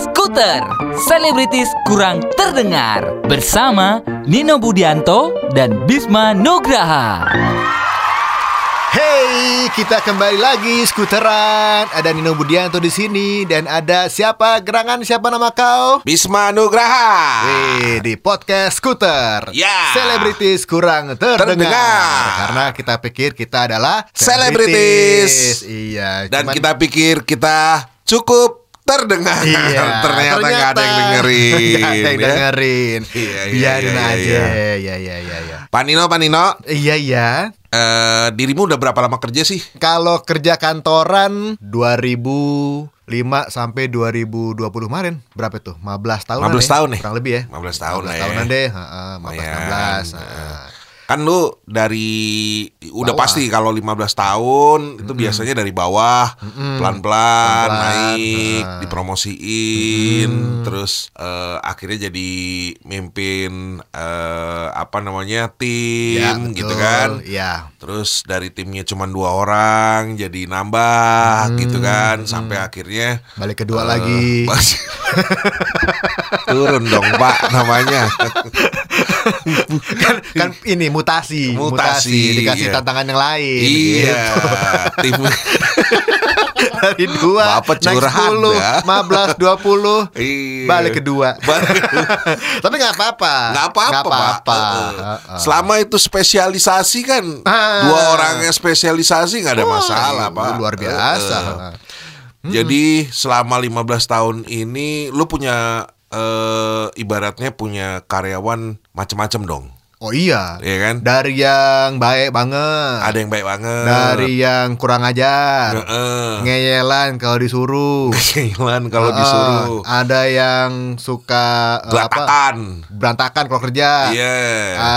Skuter Selebritis kurang terdengar Bersama Nino Budianto dan Bisma Nugraha Hey, kita kembali lagi skuteran. Ada Nino Budianto di sini dan ada siapa gerangan siapa nama kau? Bisma Nugraha. Wih, di podcast skuter. Ya. Selebritis kurang terdengar. Terdengar. Karena kita pikir kita adalah Selebritis. Iya. Dan cuman- kita pikir kita cukup terdengar. Iya. Ternyata nggak ada yang dengerin. Nggak ada yang ya. dengerin. Iya, iya, Biarin iya, aja. iya. Iya, iya, iya, iya. Pak Nino, Pak Nino, Iya, iya. eh, dirimu udah berapa lama kerja sih? Kalau kerja kantoran 2005 sampai 2020 kemarin berapa tuh? 15 tahun 15 tahun nih. Kurang lebih ya. 15 tahun lah ya. tahunan deh, heeh, 15 Lumayan. 16. heeh. Kan lu dari udah Bawah. pasti kalau 15 tahun itu biasanya dari bawah pelan-pelan Pelan-pelan, naik, heeh. dipromosiin, terus eh, akhirnya jadi mimpin eh, apa namanya tim Ya, gitu kan. Iya. Terus dari timnya cuma dua orang jadi nambah gitu kan sampai akhirnya Balik kedua eh, lagi. turun dong Pak namanya. kan kan ini mutasi, Mutasi, dikasih iya. tantangan yang lain. iya, gitu. Dari dua Bapak curhat 10, ya. 15, 20 Iya. Balik kedua Tapi nggak apa-apa nggak apa-apa, apa-apa. Heeh. Selama itu spesialisasi kan, Ah. dua orangnya spesialisasi nggak ada masalah, iya, Pak. Luar biasa Heeh. Jadi selama 15 tahun ini lu punya eh, ibaratnya punya karyawan macem-macem dong. Oh iya Iya kan? Dari yang baik banget Ada yang baik banget. Dari yang kurang ajar Heeh. Ngeyelan kalau disuruh Keinginan kalau Heeh. disuruh. Ada yang suka eh, apa, Belatakan. Berantakan kalau kerja Iya.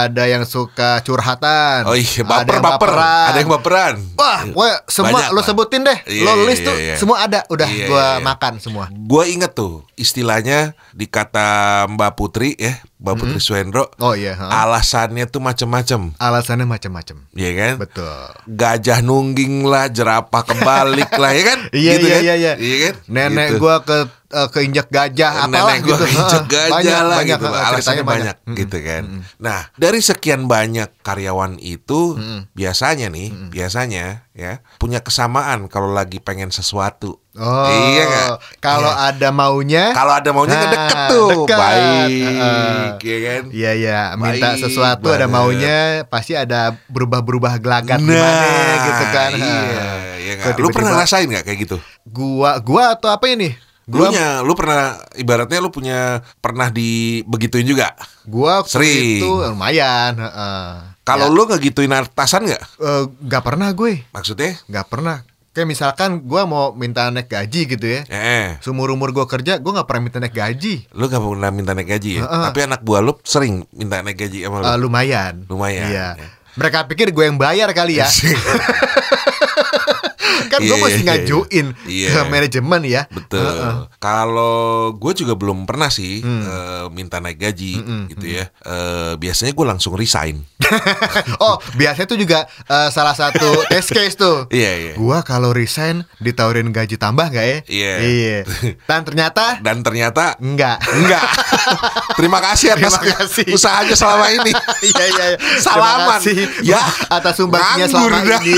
Ada yang suka curhatan Oh iya, Ada baper yang baper. baperan. Ada yang baperan. Wah, wah, semua Banyak, lo sebutin deh. Iya, lo iya, list tuh iya, iya. semua ada. Udah Iya, gua iya, iya. makan semua. Gue inget tuh istilahnya di kata Mbak Putri ya, Putri Suendro. Oh iya, ha. Alasannya tuh macem-macem, Alasannya macam-macam. ya kan? Betul. Gajah nungging lah, jerapah kebalik lah, ya kan? Iya Gitu iya kan? iya iya. Iya kan? Nenek Gitu. gua ke eh, keinjak gajah apalah Nenek gua gitu. keinjek Heeh. gajah banyak, lah banyak, gitu. heeh, Alasannya banyak, Mm-mm. gitu kan. Nah, dari sekian banyak karyawan itu biasanya nih, biasanya ya punya kesamaan kalau lagi pengen sesuatu. Oh, Iya nggak? Kalau Iya. ada maunya, Kalau ada maunya Nah, deket tuh, deket. baik, Heeh. ya kan? Iya iya, minta Baik sesuatu ada maunya, pasti ada berubah-berubah gelagat Nah, gimana gitu kan. Iya, iya Kok nggak? Lu pernah rasain nggak kayak gitu? Gua gua atau apa ini? Gua nya, lu pernah ibaratnya lu punya pernah dibegituin juga. gua Sering. itu lumayan, heeh. Kalau Ya, lu ngegituin atasan nggak? eh, nggak pernah gue, Maksudnya? nggak pernah. Kayak misalkan gua mau minta naik gaji gitu ya. Eh, Seumur umur gua kerja, gua nggak pernah minta naik gaji. lu gak pernah minta naik gaji ya? Heeh. Tapi anak buah lu sering minta naik gaji sama lu. Eh, lumayan. Lumayan, Iya. ya. Mereka pikir gue yang bayar kali ya. kan gue Iya, mesti iya, ngajuin Iya. ke manajemen ya. Betul. Heeh. Kalau gue juga belum pernah sih Hmm. eh, minta naik gaji gitu ya. Eh, biasanya gue langsung resign. oh, biasanya tuh juga eh, salah satu test case tuh. Iya iya. Gua kalau resign ditawarin gaji tambah gak ya? Iya. Iya. Dan ternyata Dan ternyata enggak. enggak. Terima kasih atas Terima kasih. usahanya selama ini. Iya iya iya. Salaman. Ya. atas sumbangsinya Nganggur selama dah. ini.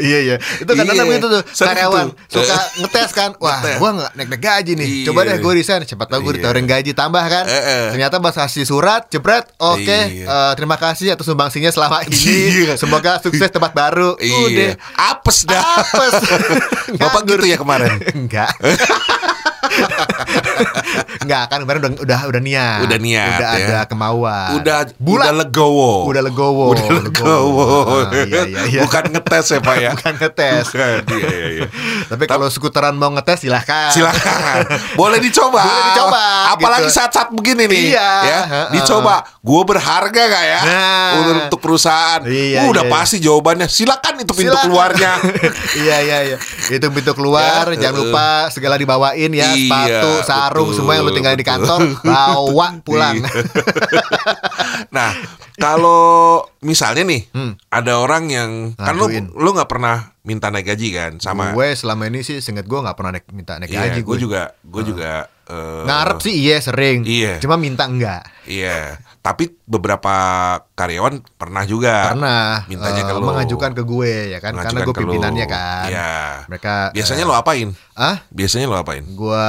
Iya iya. Itu kadang-kadang Iya. begitu tuh Sering karyawan tuh. suka ngetes kan. Wah, Ngetes. gua nggak naik-naik gaji nih. Iya. Coba deh gue resign. Cepat tahu gue Iya. ditawarin gaji tambah kan. Eh, eh. Ternyata pas kasih surat, jebret. Oke, Iya. eh, terima kasih atas sumbangsinya selama ini. Iya. Semoga sukses tempat baru. Udah. Iya. Apes dah. Apes. Bapak gitu ya kemarin. Enggak. Enggak kan kemarin udah udah udah niat. Udah niat, Udah ya. ada kemauan. Udah bulat. udah legowo. Udah legowo. Udah legowo. Ah, iya, iya, iya. Bukan ngetes ya, Pak ya. Bukan ngetes. Bukan. Iya iya iya. Tapi kalau skuteran mau ngetes silahkan. Silakan. Boleh dicoba. Boleh dicoba, Apalagi gitu. saat-saat begini nih. Iya, Ya. Dicoba. Gue berharga gak ya? Nah. Untuk perusahaan. Iya, udah iya, pasti jawabannya. Silakan itu pintu Silakan. keluarnya. iya iya iya. Itu pintu keluar, Ya, jangan lupa segala dibawain ya, Iya, sepatu, sarung betul, semua yang lu tinggal di kantor, bawa pulang. Iya. nah, Kalau misalnya nih ada orang yang kan lu lu nggak pernah minta naik gaji kan sama Gue selama ini sih seinget gue nggak pernah naik, minta naik Iya, gaji gue gue. juga gue juga eh, Ngarep sih iya sering. Iya. Cuma minta enggak. Iya, tapi beberapa karyawan pernah juga Karena mintanya ke eh, lu. mengajukan ke gue ya kan. Karena gue lu. pimpinannya kan. Iya. Mereka Biasanya eh, lo apain? Ah? Biasanya lo apain? Gua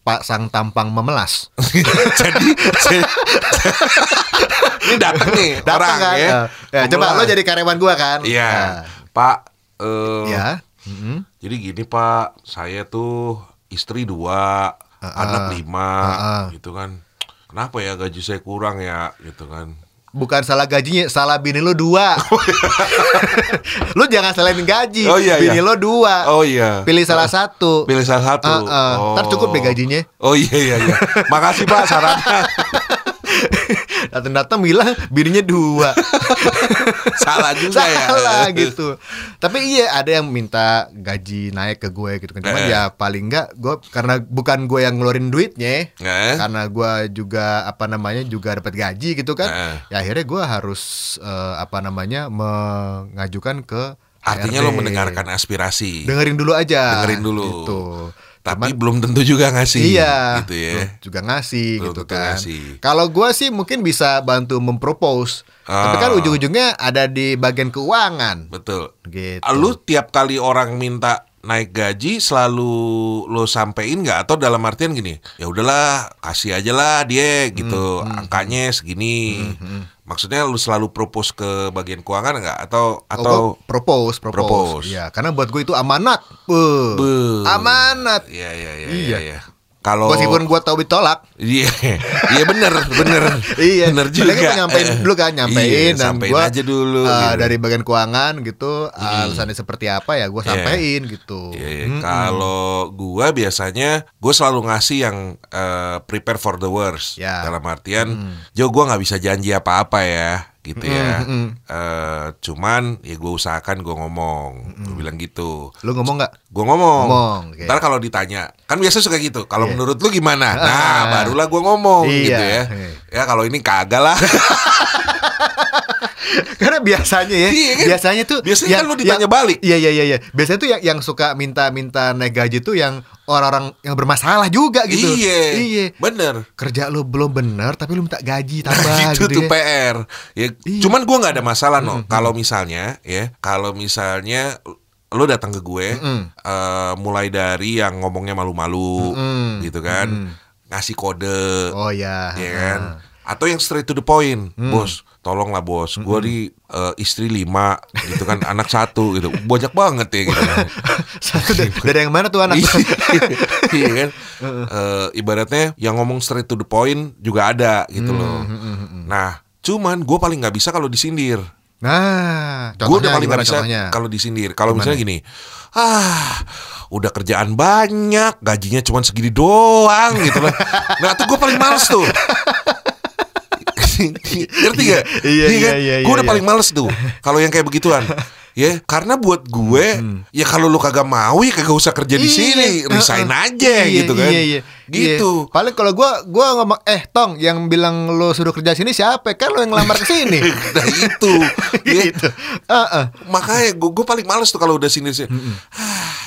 pasang tampang memelas. jadi, jadi- ini datang nih Datang orang kan. ya. Ya, coba lo jadi karyawan gua kan. Iya, Nah, Pak. eh, ya. Mm-mm. Jadi gini Pak, saya tuh istri dua, anak lima, ah. gitu kan. Kenapa ya gaji saya kurang ya, gitu kan? Bukan salah gajinya, salah bini lo dua. lu jangan salahin gaji. Oh, iya, bini iya. lo dua. Oh iya. Pilih salah satu. Pilih salah satu. Ah, ah. Ntar cukup deh gajinya. Oh iya iya iya. Makasih Pak sarannya. Datang-datang bilang bininya dua. Salah juga ya. Salah gitu. Tapi iya ada yang minta gaji naik ke gue gitu kan. Cuman Eh. ya paling enggak gue karena bukan gue yang ngeluarin duitnya. Eh? Karena gue juga apa namanya juga dapat gaji gitu kan. Eh. Ya akhirnya gue harus eh, apa namanya mengajukan ke Artinya HRD. lo mendengarkan aspirasi. dengerin dulu aja. Dengerin dulu. Gitu. Tapi belum tentu juga ngasih. Iya, Gitu ya. juga ngasih Belum gitu kan. Kalau gua sih mungkin bisa bantu mempropose, tapi kan Ah. ujung-ujungnya ada di bagian keuangan. Betul. Gitu. Lu tiap kali orang minta naik gaji selalu lo sampein nggak atau dalam artian gini ya udahlah kasih aja lah dia gitu Hmm, angkanya segini maksudnya lu selalu propose ke bagian keuangan nggak atau Oh, atau gua propose, propose. Propose. Iya, karena buat gue itu amanat. Beuh. Beuh. Amanat. Iya iya iya Iya. iya. iya. Kalau Meskipun gua tahu ditolak. Iya, iya bener, bener, Iya, bener juga. kan nyampein dulu kan, nyampein iya, dan gua aja dulu. uh, gitu. dari bagian keuangan gitu, alasannya seperti apa ya gua Iya. sampein gitu. Iya, iya. Mm-mm. Kalau gua biasanya gua selalu ngasih yang eh, prepare for the worst. Ya. Dalam artian, Jo gua nggak bisa janji apa-apa ya, gitu ya. Mm-mm. Eh, cuman ya gua usahakan gua ngomong, gua bilang gitu. Lu ngomong nggak? Gua ngomong. Ngomong, oke. Ntar kalau ditanya, kan biasa suka gitu. Kalau Iya. menurut lu gimana? Nah, Ah. barulah gua ngomong Iya. gitu ya. Ya kalau ini kagak lah. Karena biasanya ya, Iya kan? biasanya tuh Biasanya kan lu ditanya balik. Iya iya iya iya. Biasanya tuh yang yang suka minta-minta naik gaji tuh yang orang-orang yang bermasalah juga gitu. Iya. Iya. Bener. Kerja lu belum bener tapi lu minta gaji tambah Nah, itu gitu tuh ya. PR. Ya, Iya. cuman gua nggak ada masalah no. Kalau misalnya ya, kalau misalnya lu datang ke gue, eh, mulai dari yang ngomongnya malu-malu, Mm-mm. gitu kan, ngasih kode, Oh ya. ya kan, atau yang straight to the point, Mm. bos, tolonglah bos, gua di eh, istri lima, gitu kan, anak satu, gitu, banyak banget ya, gitu. Satu dari, dari yang mana tuh anak? iya kan? Eh, ibaratnya yang ngomong straight to the point juga ada gitu Hmm, loh. nah cuman gue paling nggak bisa kalau disindir. Nah, gue udah paling nggak gimana bisa kalau disindir. Kalau misalnya gini ah udah kerjaan banyak gajinya cuma segini doang gitu loh. Nah tuh gue paling males tuh ngerti gak? Iya, iya, kan? iya, Gue iya, udah iya. paling males tuh kalau yang kayak begituan. Ya, karena buat gue ya kalau lu kagak mau ya kagak usah kerja di Iya, sini, resign aja Iya, gitu kan. Iya, iya. Gitu. Iya. Paling kalau gua gua ngomong eh Tong yang bilang lo suruh kerja sini siapa? Kan lo yang ngelamar ke sini. Nah itu ya. gitu. Heeh. Makanya gue, gue paling males tuh kalau udah sini sih.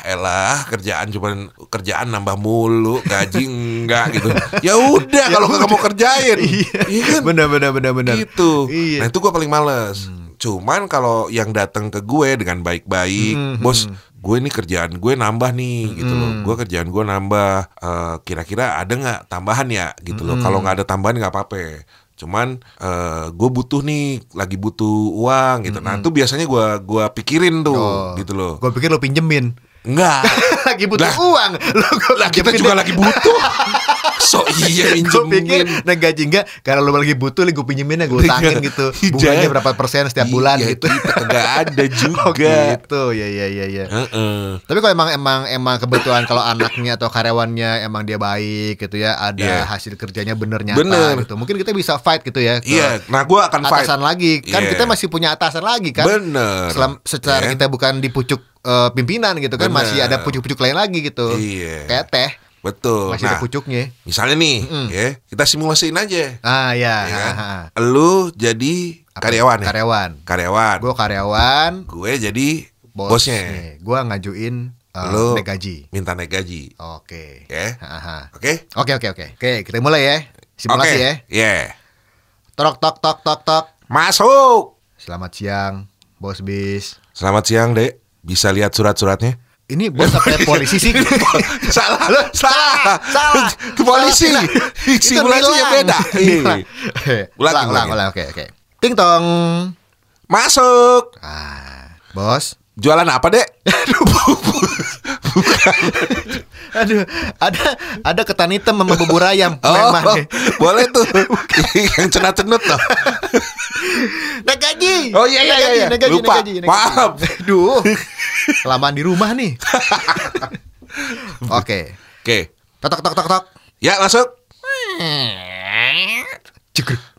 Ah, elah kerjaan cuman kerjaan nambah mulu, gaji enggak gitu. Ya udah kalau nggak mau kerjain. Iya kan? Benar benar benar benar. Gitu. Iya. Nah itu gue paling males. Cuman kalau yang datang ke gue dengan baik-baik, bos, gue ini kerjaan gue nambah nih, gitu loh. Gue kerjaan gue nambah. Eh, Kira-kira ada nggak tambahan ya, gitu loh. Kalau nggak ada tambahan nggak apa-apa. Cuman eh, gue butuh nih, lagi butuh uang gitu. Nah itu biasanya gue gua pikirin tuh, Oh. gitu loh. Gue pikir lo pinjemin. Enggak. lagi butuh Lah. uang. Lo lah kita juga lagi butuh. So iya Gue pikir naik gaji enggak Karena lo lagi butuh Gue pinjemin ya Gue utangin gitu Bunganya berapa persen setiap bulan Iya, gitu Kita kagak ada juga. Oh gitu Ya ya ya ya Heeh. Tapi kalau emang emang emang kebetulan kalau anaknya atau karyawannya emang dia baik gitu ya, ada Iya. hasil kerjanya bener nyata Bener. gitu. Mungkin kita bisa fight gitu ya. Iya, nah gue akan fight. Atasan lagi. Kan Iya. kita masih punya atasan lagi kan. Bener. Selam, secara Iya. kita bukan di pucuk eh, pimpinan gitu kan, Bener. masih ada pucuk-pucuk lain lagi gitu. Iya. Kayak teh. Betul. Masih ada Nah, pucuknya. misalnya nih, ya, kita simulasiin aja. Ah ya. ya kan? ha, ha. Lu jadi Apa? karyawan ya? Karyawan. Karyawan. Gue karyawan. Gue jadi Bos bosnya. Gue ngajuin uh, Lu naik gaji. minta naik gaji. Oke. Ya. Oke? Oke oke oke. Oke kita mulai ya. Simulasi Oke. ya. Iya. Tok tok tok tok tok. Masuk. Selamat siang, bos bis. Selamat siang, Dek. Bisa lihat surat-suratnya? Ini bos apa polisi sih? salah, Loh, salah, salah. Ke polisi. Salah, Itu Simulasinya nilang. beda. Ulang, ulang, ulang. Oke, oke. Ting tong. Masuk. Ah, bos. Jualan apa, Dek? Aduh, ada ada ketan hitam sama bubur ayam. Oh, Memang. boleh tuh. Yang cenat-cenut tuh. Naik gaji. Oh, iya, iya, gaji, iya. naik gaji, Lupa. naik gaji, naik gaji. Maaf. Aduh. Kelamaan di rumah nih. Oke. Oke. Tok tok tok tok tok. Ya, masuk. Cekrek.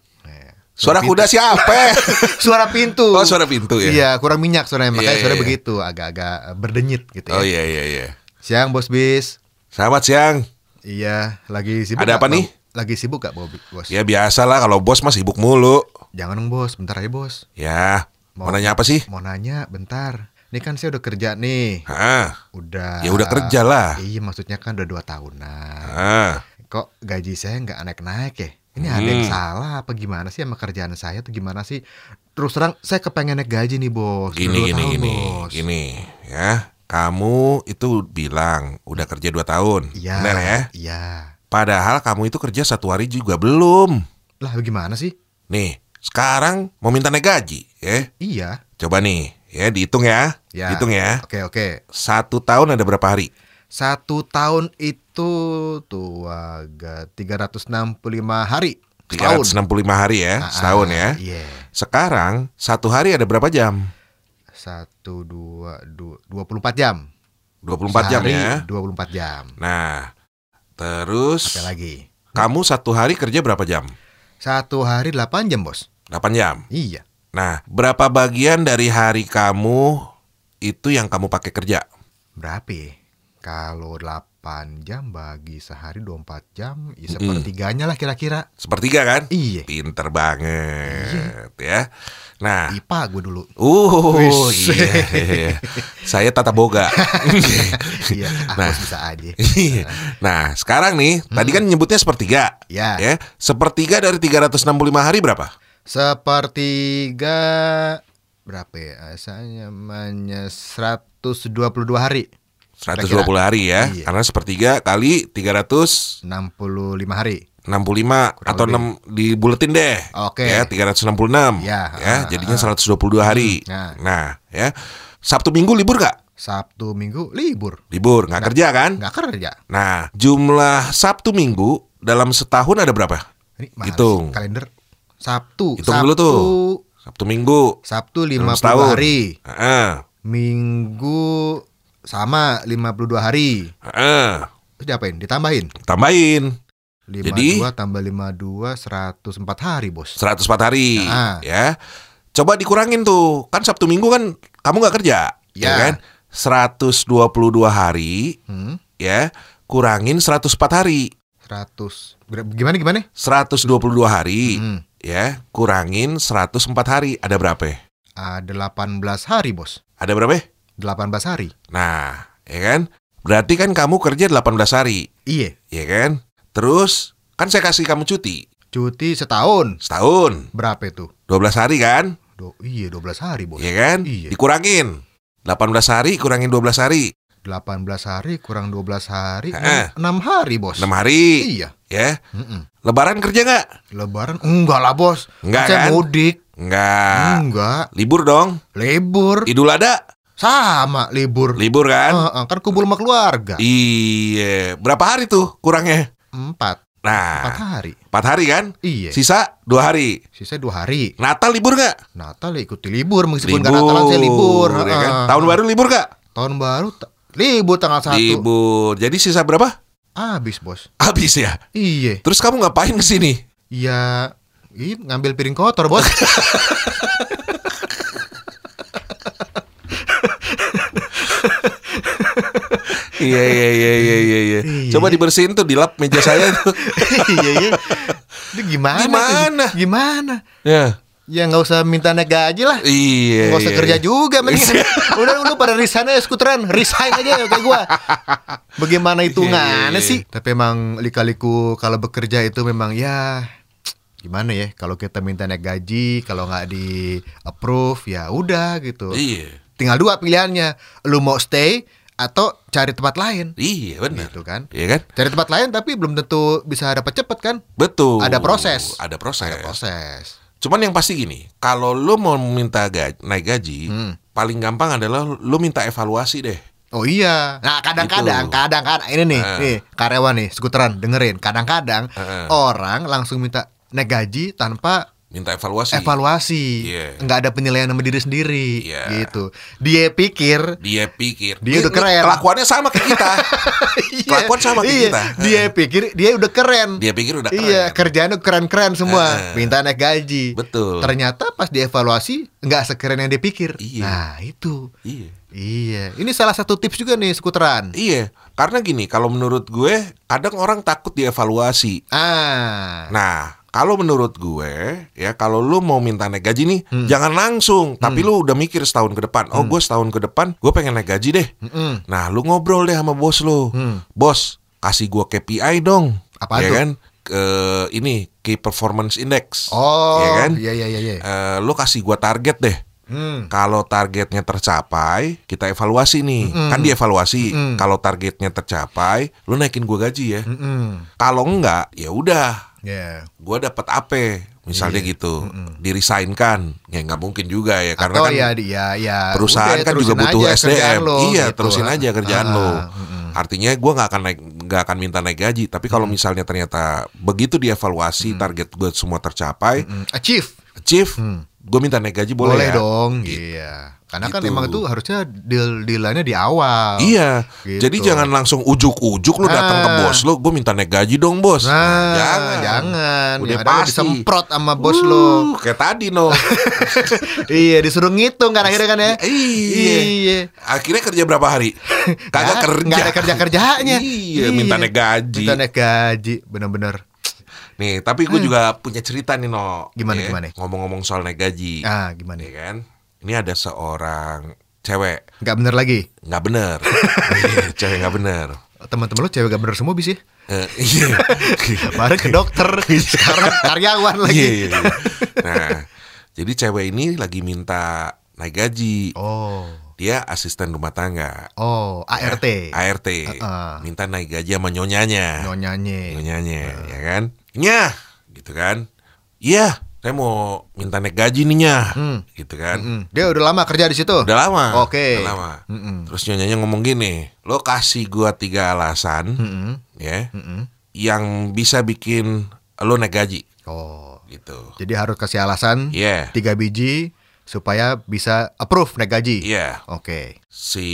Suara kuda siapa? Suara pintu. Oh, suara pintu ya. Iya, kurang minyak suaranya makanya Iya, suara iya, iya. begitu, agak-agak berdenyit gitu ya. Oh iya iya iya. Siang bos bis. Selamat siang. Iya, lagi sibuk. Ada apa nih? Lagi sibuk gak bos? Ya biasa lah kalau bos mah sibuk mulu. Jangan dong bos, bentar aja bos. Ya, mau nanya apa sih? Mau nanya, bentar. Ini kan saya udah kerja nih. Ah, Udah. Ya udah kerja lah. Iya, maksudnya kan udah dua tahunan. ah. Kok gaji saya nggak naik-naik ya? Ini ada yang Hmm. salah apa gimana sih sama kerjaan saya tuh gimana sih? Terus terang saya kepengen naik gaji nih bos. Gini gini tahun, gini bos. gini ya. Kamu itu bilang udah kerja 2 tahun. Iya. Benar ya? Iya. Padahal kamu itu kerja satu hari juga belum. Lah gimana sih? Nih, sekarang mau minta naik gaji, ya? Iya. Coba nih, ya dihitung ya. Ya. Dihitung ya. Oke oke. Satu tahun ada berapa hari? Satu tahun itu tuh agak 365 hari. Setahun. 365 hari ya, Ah, setahun ah, ya. Iya. Sekarang satu hari ada berapa jam? Satu, dua, dua, 24 jam. 24 jam Sehari, ya. 24 jam. Nah, terus Apa lagi? kamu satu hari kerja berapa jam? Satu hari 8 jam, Bos. 8 jam. Iya. Nah, berapa bagian dari hari kamu itu yang kamu pakai kerja? Berapa ya? Kalau 8 jam bagi sehari 24 jam, ya sepertiganya lah kira-kira. Sepertiga kan? Iya. Pinter banget ya. Nah, IPA gue dulu. uh, Wis. iya, iya. saya tata boga. iya, ah, Nah. bisa aja. nah, sekarang nih, tadi kan nyebutnya sepertiga. Ya. Ya, sepertiga dari 365 hari berapa? Sepertiga berapa ya? Asalnya namanya 122 hari. 120 Kira-kira. hari ya. Iya. Karena sepertiga kali 365 65 hari. atau lebih. 6 dibuletin deh. Oke. Ya, 366. Ya, ya, ah, jadinya ah. 122 hari. Nah. Nah, ya. Sabtu Minggu libur gak? Sabtu Minggu libur. Libur, nggak kerja kan? Nggak kerja. Nah, jumlah Sabtu Minggu dalam setahun ada berapa? Ini Hitung. kalender Sabtu. Hitung Sabtu, dulu tuh. Sabtu Minggu. Sabtu dalam 50 setahun. hari. Heeh. Minggu sama 52 hari. Heeh. Terus diapain? Ditambahin. Tambahin 52 Jadi? tambah 52 104 hari, Bos. 104 hari, Nah. ya. Coba dikurangin tuh. Kan Sabtu Minggu kan kamu nggak kerja, ya. Ya. kan? 122 hari, Hmm? ya. Kurangin 104 hari. 100. Ber- Gimana gimana? 122 hari, Hmm. ya. Kurangin 104 hari. Ada berapa? Ada 18 hari, Bos. Ada berapa? 18 hari. Nah, ya kan? Berarti kan kamu kerja 18 hari, Iya. ya kan? Terus kan saya kasih kamu cuti Cuti setahun. setahun, Berapa itu? 12 hari kan? Do iya 12 hari, Bos. Ya kan? Iya. Dikurangin 18 hari kurangin 12 hari 18 hari kurang 12 hari, Heeh. 6 hari, Bos. 6 hari Iya. Ya Mm-mm. Lebaran kerja nggak? Lebaran enggak lah, Bos. Enggak, Saya kan? mudik. Enggak Enggak. Libur dong Libur. Idul ada Sama libur. Libur kan? Heeh, kan kumpul sama keluarga. Iya Berapa hari tuh kurangnya? Empat. Nah Empat hari. 4 hari kan? Iya. Sisa 2 hari Sisa dua hari. Natal libur nggak? Natal ya ikuti libur meskipun Libur Natalan saya libur. ya kan? Heeh. Tahun baru libur nggak? Tahun baru ta- libur tanggal satu. Libur Jadi sisa berapa? Habis bos. Habis ya Iya. Terus kamu ngapain ke sini? Ya. Ngambil piring kotor bos. Iya iya iya iya iya. iya. Coba dibersihin tuh dilap meja saya tuh. iya iya. Itu gimana? tuh? Gimana? Gimana? ya. Ya nggak usah minta naik gaji lah. Iya. Nggak usah iya, kerja iya. juga mendingan. Udah lu pada resign aja skuteran, resign aja kayak gua. Bagaimana hitungannya Iya, iya, sih? Tapi emang lika-liku kalau bekerja itu memang ya gimana ya? Kalau kita minta naik gaji, kalau nggak di approve ya udah gitu. Iya. Tinggal dua pilihannya. Lu mau stay atau cari tempat lain. Iya benar. Gitu kan. Iya kan? Cari tempat lain tapi belum tentu bisa dapat cepet kan? Betul. Ada proses. Ada proses. Ada proses. Cuman yang pasti gini, kalau lu mau minta gaji, naik gaji, Hmm. paling gampang adalah lu minta evaluasi deh. Oh iya. Nah kadang-kadang, Gitu. kadang-kadang ini nih, Eh. nih karyawan nih, skuteran dengerin. Kadang-kadang Eh. orang langsung minta naik gaji tanpa Minta evaluasi. evaluasi, Iya. nggak ada penilaian sama diri sendiri, Iya. gitu. Dia pikir Dia pikir Dia udah ini keren. Kelakuannya sama kayak kita. Kelakuan sama kayak iya, kita. Dia pikir dia udah keren. Dia pikir udah keren. Iya, kerjaannya keren-keren semua. Eh. Minta naik gaji. Betul. Ternyata pas dievaluasi nggak sekeren yang dia pikir. Iya. Nah, itu. Iya. Iya. Ini salah satu tips juga nih skuteran. Iya, karena gini, kalau menurut gue, kadang orang takut dievaluasi. Ah. Nah, kalau menurut gue, ya kalau lu mau minta naik gaji nih, Hmm. jangan langsung, tapi lu udah mikir setahun ke depan. Oh, gue setahun ke depan, gue pengen naik gaji deh. Mm-mm. Nah, lu ngobrol deh sama bos lu. Hmm. Bos, kasih gue KPI dong. Apaan ya tuh? kan? Ke ini Key Performance Index. Oh, ya kan? Iya iya iya iya. Eh, lu kasih gua target deh. Hmm. Kalau targetnya tercapai, kita evaluasi nih. Kan dievaluasi. Mm-mm. Kalau targetnya tercapai, lu naikin gua gaji ya. Mm-mm. Kalau enggak, ya udah. Ya. Gua dapat AP, misalnya Iya. gitu. Dirisainkan. Ya nggak mungkin juga ya karena Atau kan ya dia ya perusahaan udah, kan juga butuh SDM. lo, iya, gitu. terusin aja kerjaan Ah, lo. Artinya gua nggak akan naik nggak akan minta naik gaji, tapi kalau Mm. misalnya ternyata begitu dievaluasi target gue semua tercapai, Mm, Achieve. achieve, gue minta naik gaji boleh, Boleh, ya? dong. Iya. Karena kan Gitu. emang itu harusnya deal dealannya di awal. Iya, Gitu. jadi jangan langsung ujuk-ujuk lu datang ke Ah. bos lu, gue minta naik gaji dong bos. Nah, jangan, jangan. Udah Yang lo pasti. disemprot sama bos Uh, lo. Kayak tadi no. iya, disuruh ngitung kan akhirnya kan ya. iya. Iya. Akhirnya kerja berapa hari? Kagak Nggak- kerja. nggak ada kerja kerjanya. Iya, minta naik gaji. Minta naik gaji, bener-bener. Nih, tapi gue juga punya cerita nih no. Hmm. Gimana, Ya, gimana? Ngomong-ngomong soal naik gaji, Ah, gimana? ya kan? Ini ada seorang cewek Nggak bener lagi. nggak bener, Iya, cewek nggak bener. Teman-teman lo cewek gak bener semua bis ya? Eh, iya. Kemarin ke dokter, sekarang karyawan lagi. Iya, iya, iya. Nah, jadi cewek ini lagi minta naik gaji. Oh, Dia asisten rumah tangga. oh, ART. ART. Uh-uh. Minta naik gaji sama nyonyanya. Nyonyanya. Nyonyanya, ya kan? Nyah, gitu kan? Iya, saya mau minta naik gaji nih nyah. Hmm. Gitu kan? Mm, Dia udah lama kerja di situ. Udah lama. Oke. Udah lama. Mm-mm. Terus nyonyanya ngomong gini, lo kasih gua tiga alasan, Mm-mm. ya, Mm-mm. yang bisa bikin lo naik gaji, Oh, gitu. jadi harus kasih alasan Iya. tiga biji supaya bisa approve naik gaji. Iya. Oke. Si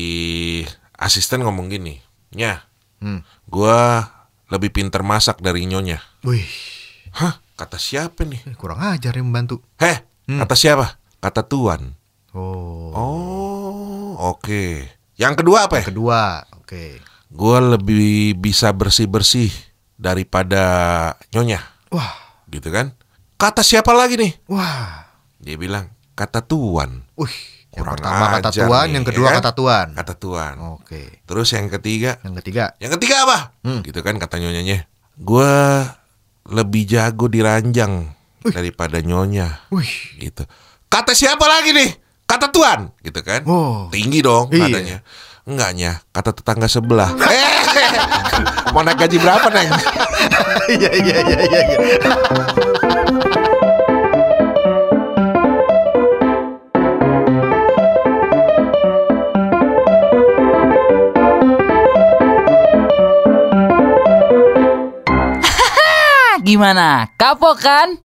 asisten ngomong gini, nyah, Hmm. gua lebih pinter masak dari nyonya. Wih, Hah? Kata siapa nih? eh, kurang ajar yang membantu. Heh, Hmm. kata siapa? Kata tuan. Oh. Oh, oke. Yang kedua apa ya? Kedua, oke. Gua lebih bisa bersih-bersih daripada nyonya. Wah, Gitu kan? Kata siapa lagi nih? wah. Dia bilang, kata tuan. Wih, yang Kurang pertama kata tuan, nih, yang ya kedua kan? kata tuan. Kata tuan. Oke. Terus yang ketiga, Yang ketiga, yang ketiga apa? Hmm. Gitu kan kata nyonyanya. Gua lebih jago di ranjang daripada nyonya. wih. Gitu. Kata siapa lagi nih? Kata tuan, gitu kan? Oh. Tinggi dong Iya. katanya. Enggaknya, kata tetangga sebelah. Eh, mau naik gaji berapa, Neng? Iya, iya, iya, iya. iya. Gimana? Kapok kan?